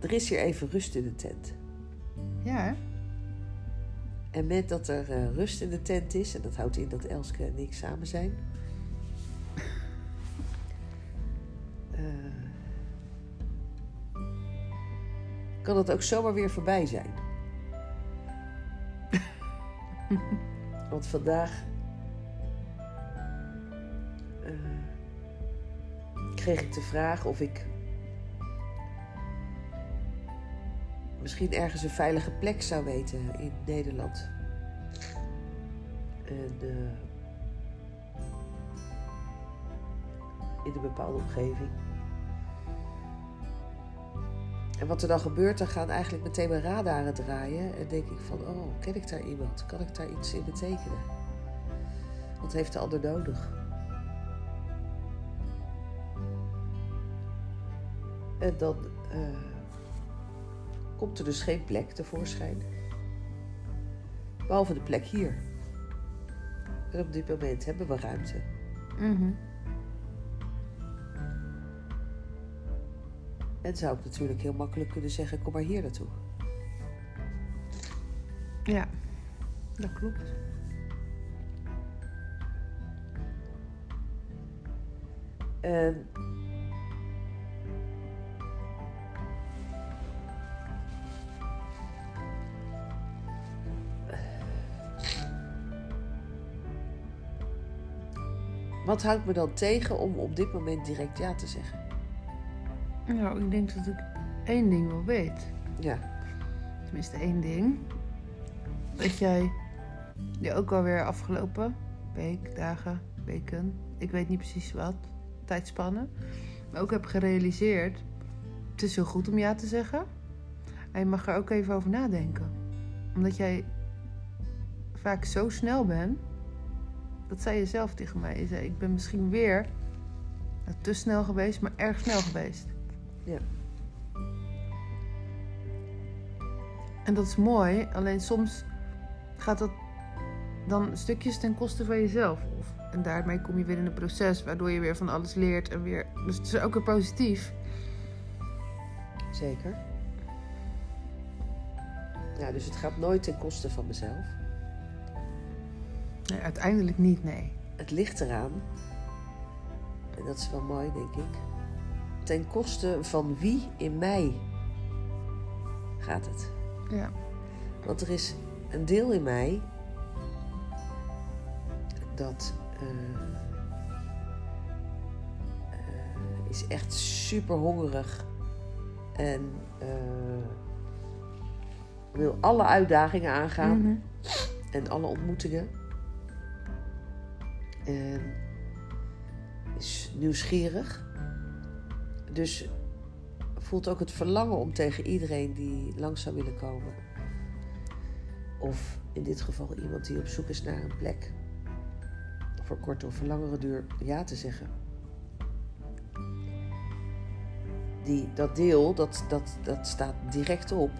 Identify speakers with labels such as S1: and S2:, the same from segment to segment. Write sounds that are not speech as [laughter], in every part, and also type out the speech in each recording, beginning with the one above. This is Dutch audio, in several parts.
S1: Er is hier even rust in de tent.
S2: Ja, hè?
S1: En met dat er eh, rust in de tent is, en dat houdt in dat Elske en ik samen zijn. eh, kan het ook zomaar weer voorbij zijn. [laughs] Want vandaag kreeg ik de vraag of ik misschien ergens een veilige plek zou weten in Nederland. En eh, in een bepaalde omgeving. En wat er dan gebeurt, dan gaan eigenlijk meteen mijn radaren draaien. En denk ik van, oh, ken ik daar iemand? Kan ik daar iets in betekenen? Wat heeft de ander nodig? En dan eh, komt er dus geen plek tevoorschijn. Behalve de plek hier. En op dit moment hebben we ruimte.
S2: Mhm.
S1: En zou ik natuurlijk heel makkelijk kunnen zeggen: kom maar hier naartoe.
S2: Ja, dat klopt.
S1: En Wat houdt me dan tegen om op dit moment direct ja te zeggen?
S2: Nou, ik denk dat ik één ding wel weet.
S1: Ja,
S2: Tenminste één ding. Dat jij je ook alweer afgelopen week, dagen, weken, ik weet niet precies wat, tijdspannen, maar ook heb gerealiseerd, het is heel goed om ja te zeggen. En je mag er ook even over nadenken. Omdat jij vaak zo snel bent, dat zei je zelf tegen mij. Je zei, ik ben misschien weer nou, te snel geweest, maar erg snel geweest.
S1: ja,
S2: En dat is mooi, alleen soms gaat dat dan stukjes ten koste van jezelf. Of, en daarmee kom je weer in een proces waardoor je weer van alles leert en weer. Dus het is ook weer positief.
S1: zeker. Ja, dus het gaat nooit ten koste van mezelf.
S2: Nee, uiteindelijk niet, nee.
S1: Het ligt eraan, en dat is wel mooi, denk ik. Ten koste van wie in mij gaat het?
S2: Ja.
S1: Want er is een deel in mij dat eh, eh, is echt super hongerig en eh, wil alle uitdagingen aangaan
S2: Mhm.
S1: en alle ontmoetingen. En is nieuwsgierig. Dus voelt ook het verlangen om tegen iedereen die langs zou willen komen. Of in dit geval iemand die op zoek is naar een plek. Voor korte of langere duur ja te zeggen. Die, dat deel, dat, dat, dat staat direct op.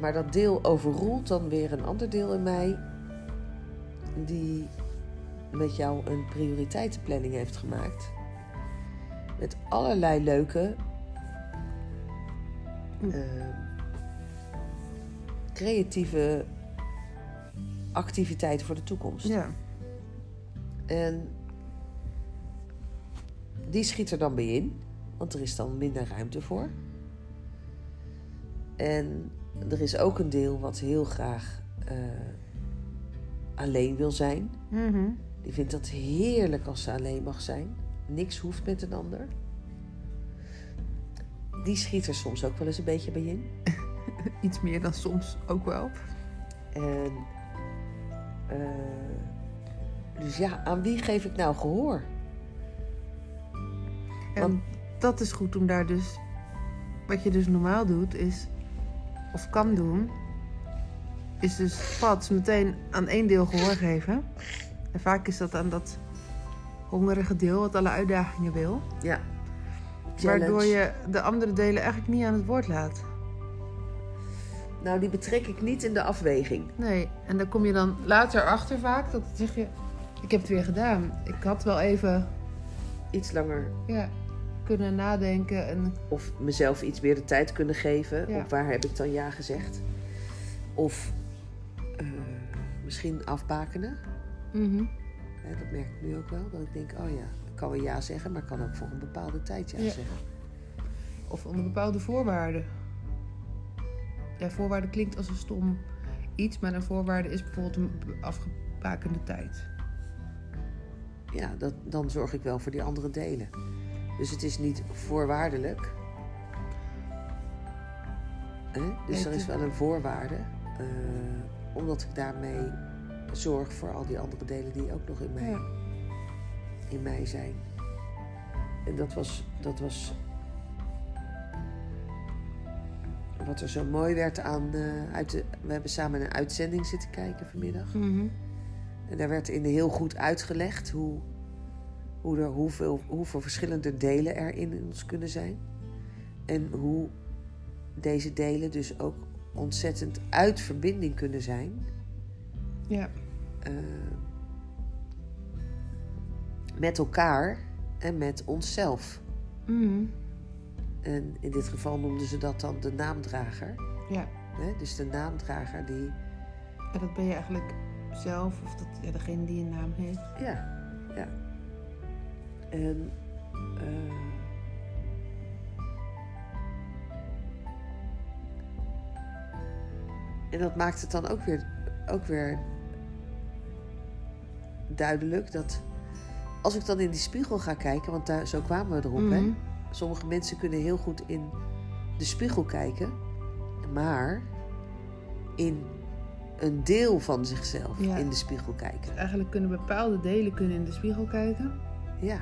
S1: Maar dat deel overroelt dan weer een ander deel in mij. Die met jou een prioriteitenplanning heeft gemaakt. Met allerlei leuke eh, creatieve activiteiten voor de toekomst.
S2: Ja.
S1: En die schiet er dan bij in, want er is dan minder ruimte voor. En er is ook een deel wat heel graag eh, alleen wil zijn.
S2: Mhm.
S1: Die vindt dat heerlijk als ze alleen mag zijn. Niks hoeft met een ander. Die schiet er soms ook wel eens een beetje bij in. [laughs]
S2: Iets meer dan soms ook wel.
S1: En eh, dus ja, aan wie geef ik nou gehoor?
S2: En
S1: Want-
S2: dat is goed om daar dus. Wat je dus normaal doet, is. Of kan doen. Is dus pats meteen aan één deel gehoor geven. En vaak is dat aan dat hongerige deel wat alle uitdagingen wil.
S1: Ja.
S2: Waardoor je de andere delen eigenlijk niet aan het woord laat.
S1: Nou, die betrek ik niet in de afweging.
S2: Nee, en dan kom je dan later achter vaak. Dat zeg je, ik heb het weer gedaan. Ik had wel even
S1: Iets langer.
S2: ja, kunnen nadenken. En,
S1: Of mezelf iets meer de tijd kunnen geven.
S2: Ja.
S1: Op waar heb ik dan ja gezegd? Of eh, misschien afbakenen.
S2: Mhm.
S1: Dat merk ik nu ook wel. Dat ik denk, oh ja, ik kan wel ja zeggen, maar ik kan ook voor een bepaalde tijd ja,
S2: Ja.
S1: zeggen.
S2: Of onder bepaalde voorwaarden. Ja, voorwaarde klinkt als een stom iets, maar een voorwaarde is bijvoorbeeld een afgebakende tijd.
S1: Ja, dat, dan zorg ik wel voor die andere delen. Dus het is niet voorwaardelijk. Hè? Dus er is wel een voorwaarde. eh, omdat ik daarmee zorg voor al die andere delen die ook nog in mij,
S2: Ja.
S1: in mij zijn. En dat was, dat was wat er zo mooi werd aan. eh, uit de, we hebben samen een uitzending zitten kijken vanmiddag.
S2: Mhm.
S1: En daar werd in heel goed uitgelegd hoe, hoe er, hoeveel, hoeveel verschillende delen er in ons kunnen zijn. En hoe deze delen dus ook ontzettend uit verbinding kunnen zijn
S2: Ja.
S1: Eh, met elkaar en met onszelf.
S2: Mhm.
S1: En in dit geval noemden ze dat dan de naamdrager.
S2: Ja.
S1: Hè? Dus de naamdrager die.
S2: En dat ben je eigenlijk zelf, of dat, ja, degene die een naam heeft.
S1: Ja, ja. En. eh, en dat maakt het dan ook weer, ook weer duidelijk dat. Als ik dan in die spiegel ga kijken, want daar, zo kwamen we erop, hè?
S2: Mhm.
S1: Sommige mensen kunnen heel goed in de spiegel kijken, maar in een deel van zichzelf
S2: Ja.
S1: in de spiegel kijken.
S2: Dus eigenlijk kunnen bepaalde delen kunnen in de spiegel kijken.
S1: Ja.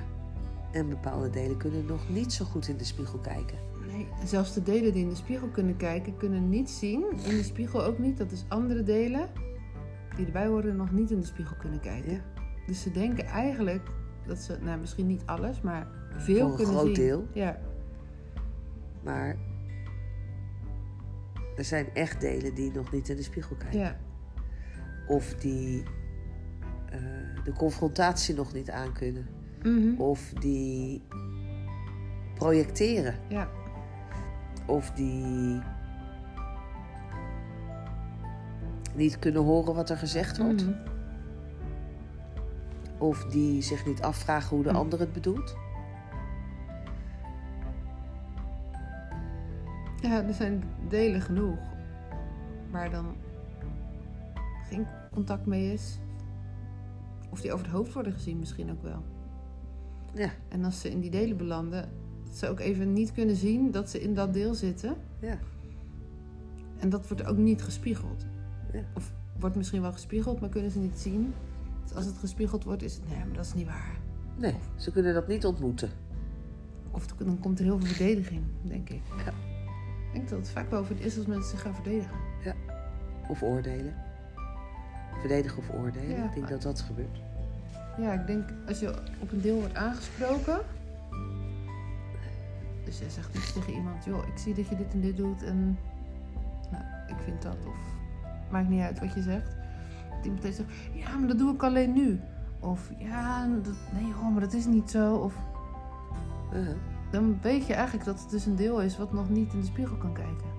S1: En bepaalde delen kunnen nog niet zo goed in de spiegel kijken.
S2: Nee. Zelfs de delen die in de spiegel kunnen kijken, kunnen niet zien. In de spiegel ook niet. Dat dus andere delen die erbij horen nog niet in de spiegel kunnen kijken.
S1: Ja.
S2: Dus ze denken eigenlijk dat ze, nou misschien niet alles, maar veel
S1: Voor een
S2: kunnen
S1: groot
S2: zien.
S1: deel.
S2: Ja.
S1: Maar er zijn echt delen die nog niet in de spiegel kijken.
S2: Ja.
S1: Of die eh, de confrontatie nog niet aankunnen.
S2: Mhm.
S1: Of die projecteren.
S2: Ja.
S1: Of die niet kunnen horen wat er gezegd wordt.
S2: Mhm.
S1: Of die zich niet afvragen hoe de
S2: Hm.
S1: ander het bedoelt.
S2: Ja, er zijn delen genoeg waar dan geen contact mee is. Of die over het hoofd worden gezien misschien ook wel.
S1: Ja,
S2: En als ze in die delen belanden, dat ze ook even niet kunnen zien dat ze in dat deel zitten.
S1: ja,
S2: En dat wordt ook niet gespiegeld.
S1: Ja.
S2: Of wordt misschien wel gespiegeld, maar kunnen ze niet zien. Dus als het gespiegeld wordt, is het, nee, maar dat is niet waar.
S1: nee, ze kunnen dat niet ontmoeten.
S2: Of dan komt er heel veel verdediging, denk ik.
S1: Ja.
S2: Ik denk dat het vaak wel voor het is als mensen zich gaan verdedigen.
S1: Of oordelen. Verdedigen of oordelen.
S2: Ja,
S1: ik denk dat dat gebeurt.
S2: Ja, ik denk als je op een deel wordt aangesproken. Dus jij zegt iets tegen iemand, joh, ik zie dat je dit en dit doet en nou, ik vind dat. Of maakt niet uit wat je zegt. Iemand heeft zegt, ja, maar dat doe ik alleen nu. Of ja, dat, nee joh, maar dat is niet zo. Of dan weet je eigenlijk dat het dus een deel is wat nog niet in de spiegel kan kijken.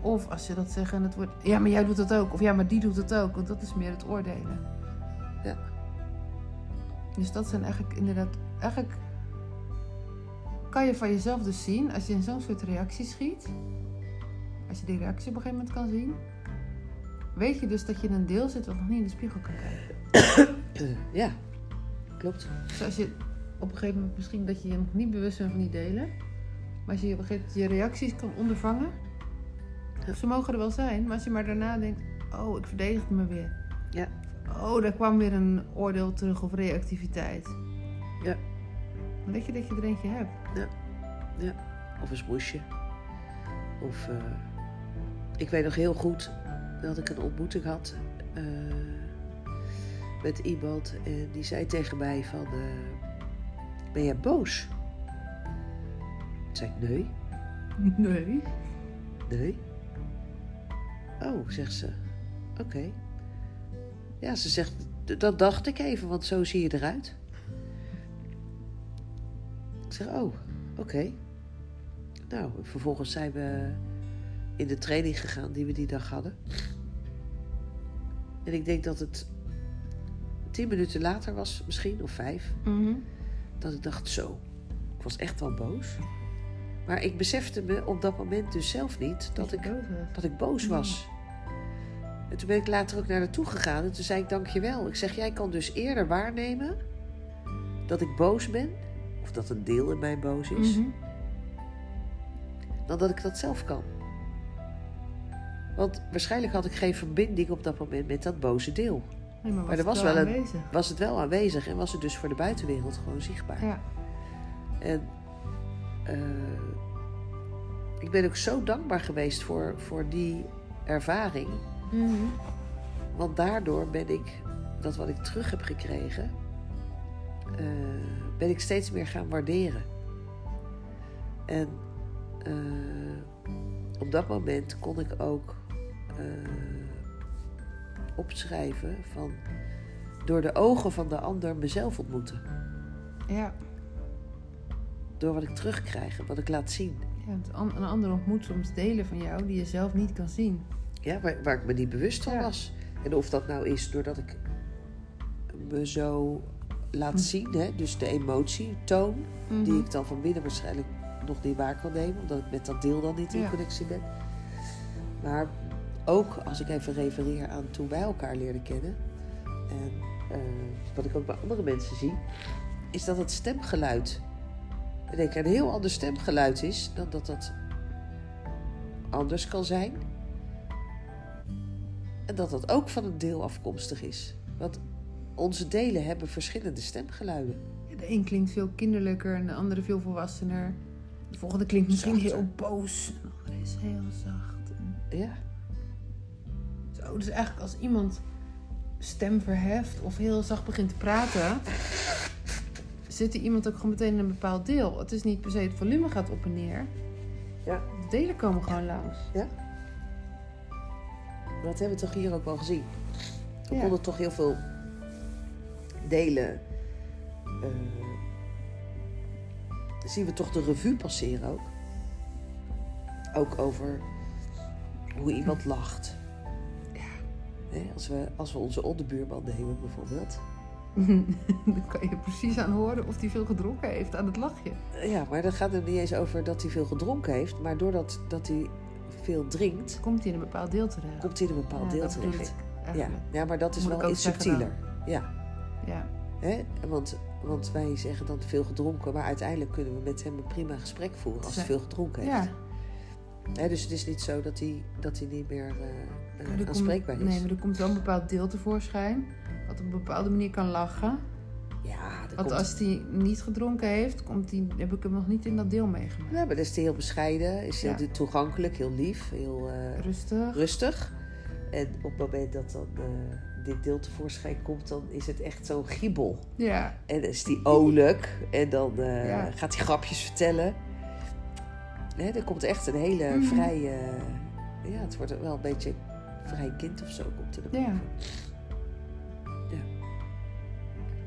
S2: Of als je dat zegt en het wordt, ja, maar jij doet dat ook. Of ja, maar die doet het ook. Want dat is meer het oordelen.
S1: Ja.
S2: Dus dat zijn eigenlijk inderdaad, eigenlijk kan je van jezelf dus zien als je in zo'n soort reactie schiet. Als je die reactie op een gegeven moment kan zien. Weet je dus dat je in een deel zit wat nog niet in de spiegel kan kijken. [coughs]
S1: ja, klopt.
S2: Dus als je op een gegeven moment misschien dat je je nog niet bewust bent van die delen. Maar als je op een gegeven moment je reacties kan ondervangen.
S1: Ja.
S2: Ze mogen er wel zijn, maar als je maar daarna denkt, oh, ik verdedigde me weer.
S1: Ja.
S2: Oh, daar kwam weer een oordeel terug of reactiviteit.
S1: Ja.
S2: Dan weet je dat je er eentje hebt.
S1: Of een smoesje. Of... eh, ik weet nog heel goed dat ik een ontmoeting had... eh, met iemand en die zei tegen mij van... eh, ben jij boos? Toen zei ik, nee. [laughs]
S2: Nee.
S1: Nee. Oh, zegt ze. Oké. Ja, ze zegt, "D- dat dacht ik even, want zo zie je eruit. Ik zeg, oh, oké. Nou, vervolgens zijn we in de training gegaan die we die dag hadden. En ik denk dat het tien minuten later was, misschien, of vijf,
S2: Mhm.
S1: dat ik dacht, zo, ik was echt wel boos. Maar ik besefte me op dat moment dus zelf niet dat ik,
S2: boos was.
S1: dat ik boos was. En toen ben ik later ook naar naartoe gegaan en toen zei ik dankjewel. Ik zeg, jij kan dus eerder waarnemen dat ik boos ben, of dat een deel in mij boos is,
S2: Mhm.
S1: dan dat ik dat zelf kan. Want waarschijnlijk had ik geen verbinding op dat moment met dat boze deel.
S2: Nee, maar,
S1: Maar
S2: was
S1: er
S2: het
S1: was wel een-
S2: aanwezig.
S1: Was het wel aanwezig en was het dus voor de buitenwereld gewoon zichtbaar.
S2: Ja.
S1: En eh, ik ben ook zo dankbaar geweest voor, voor die ervaring.
S2: Mhm.
S1: Want daardoor ben ik, dat wat ik terug heb gekregen, eh, ben ik steeds meer gaan waarderen. En eh, op dat moment kon ik ook opschrijven van door de ogen van de ander mezelf ontmoeten.
S2: Ja.
S1: Door wat ik terugkrijg en wat ik laat zien.
S2: ja een ander ontmoet soms delen van jou die je zelf niet kan zien.
S1: Ja, waar, waar ik me niet bewust van
S2: Ja.
S1: was. En of dat nou is doordat ik me zo laat
S2: Hm.
S1: zien, hè, dus de emotie, toon, die
S2: Mhm.
S1: ik dan van binnen waarschijnlijk nog niet waar kan nemen, omdat ik met dat deel dan niet in
S2: Ja.
S1: connectie ben. Maar ook als ik even refereer aan toen wij elkaar leerden kennen, en eh, wat ik ook bij andere mensen zie, is dat het stemgeluid, ik een heel ander stemgeluid is dan dat dat anders kan zijn. En dat dat ook van een deel afkomstig is. Want onze delen hebben verschillende stemgeluiden.
S2: Ja, De een klinkt veel kinderlijker en de andere veel volwassener. De volgende klinkt misschien
S1: Zachter.
S2: heel boos. En de andere is heel zacht. En
S1: Ja,
S2: Zo, dus eigenlijk als iemand stem verheft of heel zacht begint te praten, zit die iemand ook gewoon meteen in een bepaald deel. Het is niet per se het volume gaat op en neer.
S1: Ja.
S2: De delen komen gewoon langs.
S1: dat hebben we toch hier ook wel gezien. We
S2: Ja.
S1: konden toch heel veel delen. eh, zien we toch de revue passeren ook. Ook over hoe iemand lacht. Hè, als, we, als we onze onderbuurman nemen bijvoorbeeld. [laughs]
S2: Dan kan je precies aan horen of hij veel gedronken heeft aan het lachje.
S1: Ja, maar dat gaat er niet eens over dat hij veel gedronken heeft. Maar doordat dat hij veel drinkt,
S2: Komt hij in een bepaald deel terecht.
S1: komt hij in een bepaald
S2: Ja,
S1: deel terecht. Ja. ja, maar dat is
S2: Moet
S1: wel iets subtieler. Ja.
S2: Ja.
S1: Hè? Want, want wij zeggen dan veel gedronken, maar uiteindelijk kunnen we met hem een prima gesprek voeren als hij veel gedronken heeft.
S2: ja.
S1: Dus het is niet zo dat hij, dat niet meer eh, eh, aanspreekbaar
S2: komt,
S1: is.
S2: nee, maar er komt wel een bepaald deel tevoorschijn. Wat op een bepaalde manier kan lachen.
S1: Ja, dat
S2: Want
S1: komt...
S2: als hij niet gedronken heeft, komt hij, heb ik hem nog niet in dat deel meegemaakt.
S1: ja, maar dan is hij heel bescheiden, is hij
S2: Ja.
S1: toegankelijk, heel lief, heel eh,
S2: Rustig.
S1: rustig. En op het moment dat dan dit deel tevoorschijn komt, dan is het echt zo'n giebel.
S2: Ja.
S1: En dan is die olijk. En dan
S2: Ja.
S1: gaat hij grapjes vertellen. Hè, er komt echt een hele
S2: Mhm.
S1: vrije... ja, het wordt wel een beetje vrij kind of zo komt er naar
S2: Ja.
S1: boven.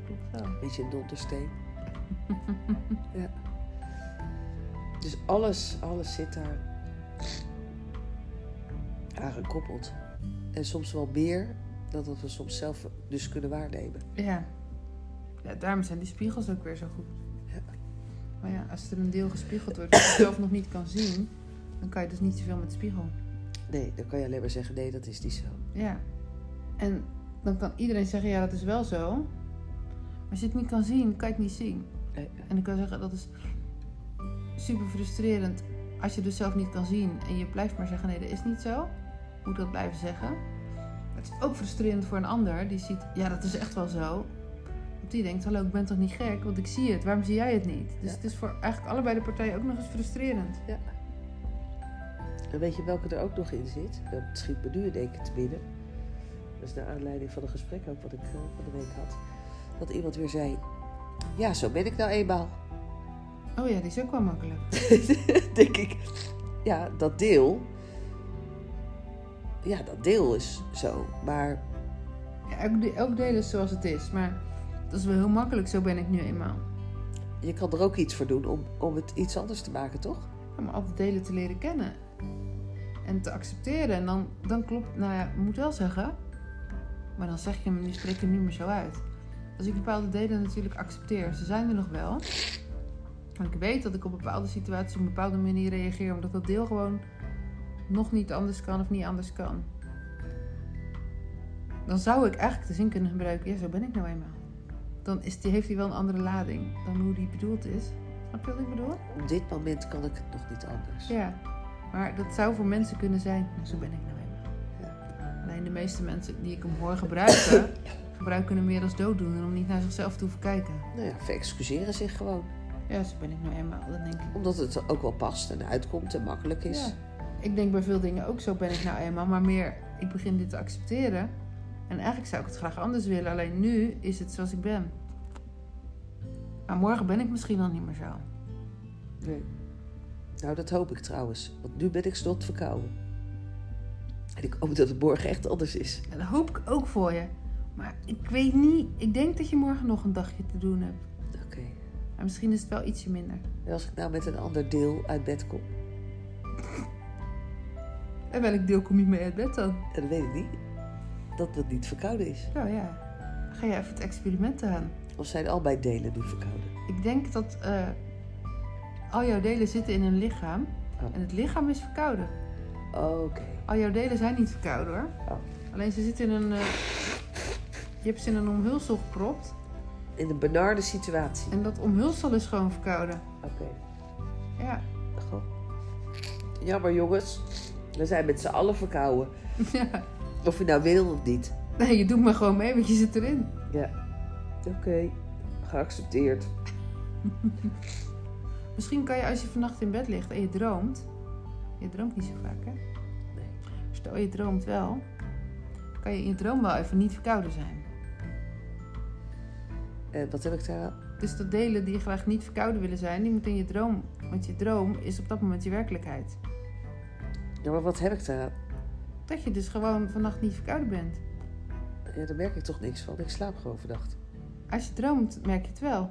S2: Klopt wel.
S1: Een beetje een dondersteen. [laughs] ja. Dus alles, alles zit daar aan gekoppeld. En soms wel meer dan dat we soms zelf dus kunnen waarnemen.
S2: Ja. ja. Daarom zijn die spiegels ook weer zo goed. Maar ja, als er een deel gespiegeld wordt dat je zelf nog niet kan zien, dan kan je dus niet zoveel met de spiegel.
S1: Nee, dan kan je alleen maar zeggen, nee, dat is niet zo.
S2: Ja. En dan kan iedereen zeggen, ja, dat is wel zo. Maar als je het niet kan zien, kan je het niet zien.
S1: Nee.
S2: En ik kan zeggen, dat is super frustrerend als je dus zelf niet kan zien en je blijft maar zeggen, nee, dat is niet zo. Moet dat blijven zeggen. Het is ook frustrerend voor een ander die ziet, ja, dat is echt wel zo. Die denkt, hallo, ik ben toch niet gek, want ik zie het. Waarom zie jij het niet? Dus
S1: Ja.
S2: het is voor eigenlijk allebei de partijen ook nog eens frustrerend.
S1: En weet je welke er ook nog in zit? Dat schiet me nu één keer te binnen. Dat is naar aanleiding van een gesprek ook wat ik eh, van de week had. Dat iemand weer zei... Ja, zo ben ik nou eenmaal.
S2: Oh ja, die is ook wel makkelijk. [laughs]
S1: Denk ik. Ja, dat deel. ja, dat deel is zo. Maar
S2: Ja, elk deel is zoals het is. Maar dat is wel heel makkelijk. Zo ben ik nu eenmaal.
S1: je kan er ook iets voor doen om, om het iets anders te maken, toch?
S2: Om al die delen te leren kennen. En te accepteren. En dan, dan klopt... Nou ja, ik moet wel zeggen... Maar dan zeg je hem, nu spreek je hem niet meer zo uit. Als ik bepaalde delen natuurlijk accepteer. Ze zijn er nog wel. En ik weet dat ik op bepaalde situaties op een bepaalde manier reageer. Omdat dat deel gewoon nog niet anders kan of niet anders kan. Dan zou ik eigenlijk de zin kunnen gebruiken. Ja, zo ben ik nou eenmaal. Dan is die, heeft hij wel een andere lading dan hoe die bedoeld is. Snap je wat ik bedoel?
S1: Op dit moment kan ik het nog niet anders.
S2: Ja, maar dat zou voor mensen kunnen zijn. Zo ben ik nou eenmaal. Alleen de meeste mensen die ik hem hoor gebruiken, gebruiken hem meer als dooddoener om niet naar zichzelf te hoeven kijken.
S1: Nou ja, verexcuseren zich gewoon.
S2: Ja, zo ben ik nou eenmaal. Dan denk ik.
S1: Omdat het ook wel past en uitkomt en makkelijk is.
S2: Ja. Ik denk bij veel dingen ook zo ben ik nou eenmaal, maar meer ik begin dit te accepteren. En eigenlijk zou ik het graag anders willen, alleen nu is het zoals ik ben. Maar morgen ben ik misschien al niet meer zo.
S1: Nee. Nou, dat hoop ik trouwens. Want nu ben ik snot verkouden. En ik hoop dat het morgen echt anders is.
S2: En dat hoop ik ook voor je. Maar ik weet niet, ik denk dat je morgen nog een dagje te doen hebt.
S1: Oké.
S2: Maar misschien is het wel ietsje minder.
S1: En als ik nou met een ander deel uit bed kom?
S2: En welk deel kom je mee uit bed dan?
S1: Dat weet ik niet. Dat het niet verkouden is.
S2: Nou ja, ga je even het experiment aan.
S1: Of zijn al mijn delen nu verkouden?
S2: Ik denk dat eh, al jouw delen zitten in een lichaam.
S1: Oh.
S2: En het lichaam is verkouden.
S1: Oké.
S2: Al jouw delen zijn niet verkouden hoor.
S1: Oh.
S2: Alleen ze zitten in een... eh, je hebt ze in een omhulsel gepropt.
S1: In een benarde situatie.
S2: En dat omhulsel is gewoon verkouden.
S1: Oké.
S2: Ja.
S1: Goh. Jammer jongens. We zijn met z'n allen verkouden. [laughs]
S2: ja.
S1: Of je nou wil of niet.
S2: Nee, je doet maar gewoon mee, want je zit erin.
S1: Ja. Oké. Geaccepteerd. [laughs]
S2: Misschien kan je als je vannacht in bed ligt en je droomt. Je droomt niet zo vaak, hè?
S1: Nee.
S2: Stel je droomt wel. Kan je in je droom wel even niet verkouden zijn.
S1: En wat heb ik daar?
S2: Dus de delen die je graag niet verkouden willen zijn, die moeten in je droom. Want je droom is op dat moment je werkelijkheid.
S1: Ja, maar wat heb ik daar?
S2: Dat je dus gewoon vannacht niet verkouden bent.
S1: Ja, daar merk ik toch niks van. Ik slaap gewoon vannacht.
S2: Als je droomt, merk je het wel.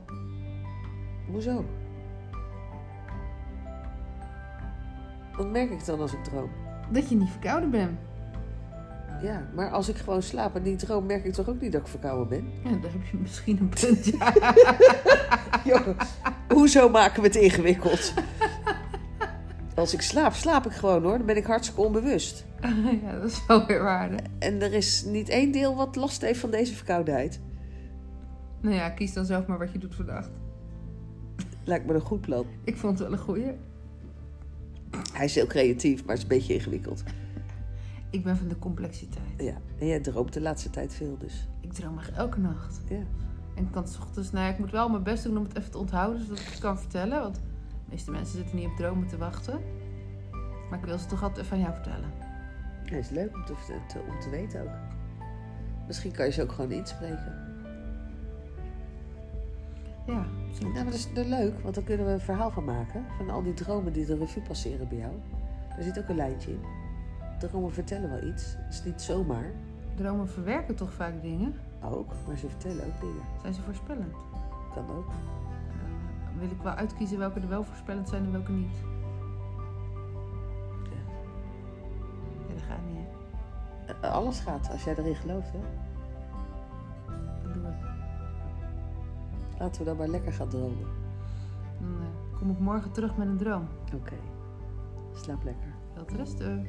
S1: Hoezo? Wat merk ik dan als ik droom?
S2: Dat je niet verkouden bent.
S1: Ja, maar als ik gewoon slaap en niet droom, merk ik toch ook niet dat ik verkouden ben?
S2: Ja, daar heb je misschien een punt. Ja, [laughs]
S1: Jongen, hoezo maken we het ingewikkeld? Als ik slaap, slaap ik gewoon hoor. Dan ben ik hartstikke onbewust. [laughs]
S2: ja dat is wel weer waarde.
S1: En er is niet één deel wat last heeft van deze verkoudheid.
S2: Nou ja, kies dan zelf maar wat je doet vannacht.
S1: Lijkt me een goed plan.
S2: Ik vond het wel een goeie.
S1: Hij is heel creatief, maar het is een beetje ingewikkeld.
S2: Ik ben van de complexiteit.
S1: Ja, en jij droomt de laatste tijd veel dus.
S2: Ik droom echt elke nacht.
S1: Ja.
S2: En ik kan het 's ochtends, nou ja, ik moet wel mijn best doen om het even te onthouden, zodat ik het kan vertellen. Want de meeste mensen zitten niet op dromen te wachten. Maar ik wil ze toch altijd even aan jou vertellen.
S1: Ja, is leuk om te, te- om te weten ook. Misschien kan je ze ook gewoon inspreken.
S2: Ja,
S1: maar dat is dat is leuk, want dan kunnen we een verhaal van maken. Van al die dromen die de revue passeren bij jou. Daar zit ook een lijntje in. Dromen vertellen wel iets. Het is niet zomaar.
S2: Dromen verwerken toch vaak dingen?
S1: Ook, maar ze vertellen ook dingen.
S2: Zijn ze voorspellend?
S1: Kan ook.
S2: Dan wil ik wel uitkiezen welke er wel voorspellend zijn en welke niet. Dat gaat niet, hè?
S1: Eh, Alles gaat, als jij erin gelooft. Hè?
S2: Dat doen we.
S1: Laten we dan maar lekker gaan dromen.
S2: Dan eh, kom ik morgen terug met een droom.
S1: Oké. Slaap lekker.
S2: Wel te rusten.